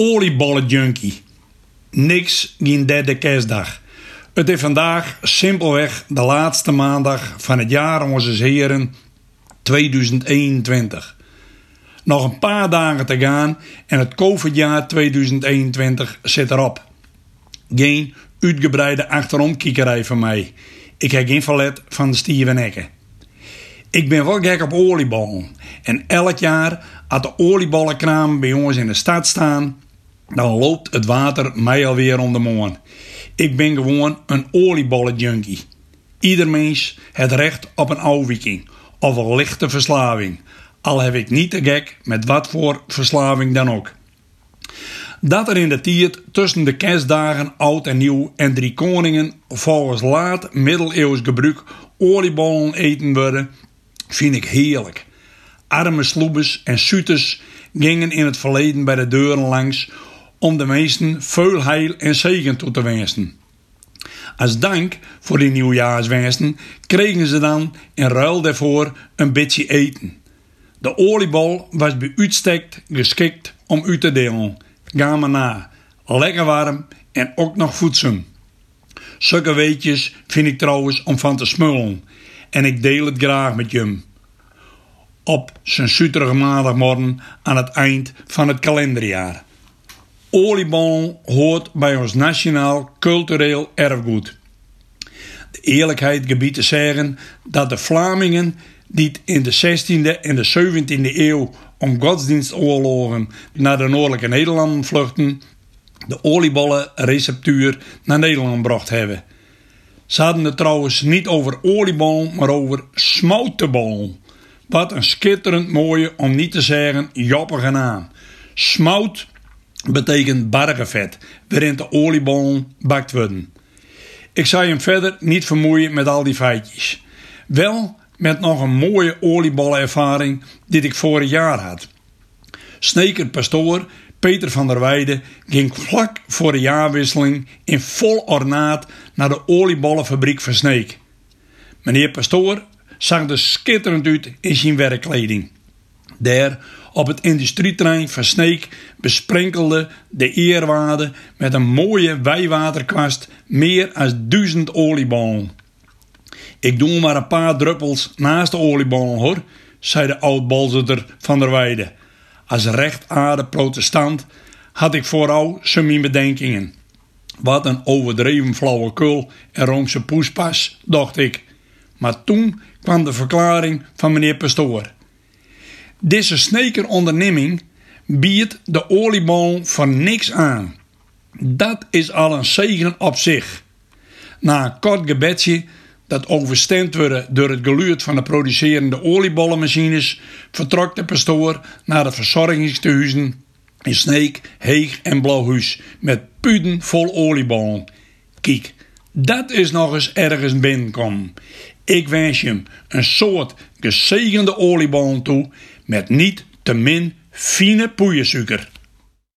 Oliebollenjunkie. Niks geen derde kerstdag. Het is vandaag simpelweg de laatste maandag van het jaar onze heren 2021. Nog een paar dagen te gaan en het COVID-jaar 2021 zit erop. Geen uitgebreide achteromkiekerij van mij. Ik heb geen verlet van de Steven Ekke. Ik ben wel gek op oliebollen. En elk jaar, als de oliebollenkraam bij ons in de stad staan, dan loopt het water mij alweer om de moon. Ik ben gewoon een oliebollenjunkie. Ieder mens het recht op een afwijking of een lichte verslaving. Al heb ik niet te gek met wat voor verslaving dan ook. Dat er in de tijd tussen de kerstdagen oud en nieuw en drie koningen volgens laat middeleeuws gebruik oliebollen eten worden, vind ik heerlijk. Arme sloebes en suters gingen in het verleden bij de deuren langs om de meesten veel heil en zegen toe te wensen. Als dank voor die nieuwjaarswensen kregen ze dan in ruil daarvoor een beetje eten. De oliebol was bij uitstek geschikt om u te delen. Ga maar na. Lekker warm en ook nog voedsel. Zulke weetjes vind ik trouwens om van te smullen. En ik deel het graag met je. Op zijn suterige maandagmorgen aan het eind van het kalenderjaar. Oliebol hoort bij ons nationaal cultureel erfgoed. De eerlijkheid gebied te zeggen dat de Vlamingen die in de 16e en de 17e eeuw om godsdienstoorlogen naar de noordelijke Nederlanden vluchten, de oliebollenreceptuur naar Nederland gebracht hebben. Ze hadden het trouwens niet over oliebollen, maar over smoutenbollen. Wat een schitterend mooie, om niet te zeggen joppige naam. Smout betekent bargenvet, waarin de oliebollen bakt worden. Ik zou hem verder niet vermoeien met al die feitjes. Wel met nog een mooie oliebollenervaring die ik vorig jaar had. Sneker pastoor Peter van der Weijden ging vlak voor de jaarwisseling in vol ornaat naar de oliebollenfabriek van Sneek. Meneer pastoor zag er schitterend uit in zijn werkkleding. Daar op het industrieterrein van Sneek besprenkelde de eerwaarde met een mooie wijwaterkwast meer dan duizend oliebollen. Ik doe maar een paar druppels naast de oliebollen hoor, zei de oud-bolzeter van der Weide. Als rechtaarde protestant had ik vooral zijn bedenkingen. Wat een overdreven flauwekul en Roomse poespas, dacht ik. Maar toen kwam de verklaring van meneer Pastoor. Deze sneker onderneming biedt de oliebol voor niks aan. Dat is al een zegen op zich. Na een kort gebedje dat overstemd werd door het geluid van de producerende oliebollenmachines, vertrok de pastoor naar de verzorgingstehuizen in Sneek, Heeg en Blauwhuis met puden vol oliebollen. Kijk, dat is nog eens ergens binnenkomen. Ik wens je hem een soort gezegende oliebollen toe met niet te min fine poeiersuiker.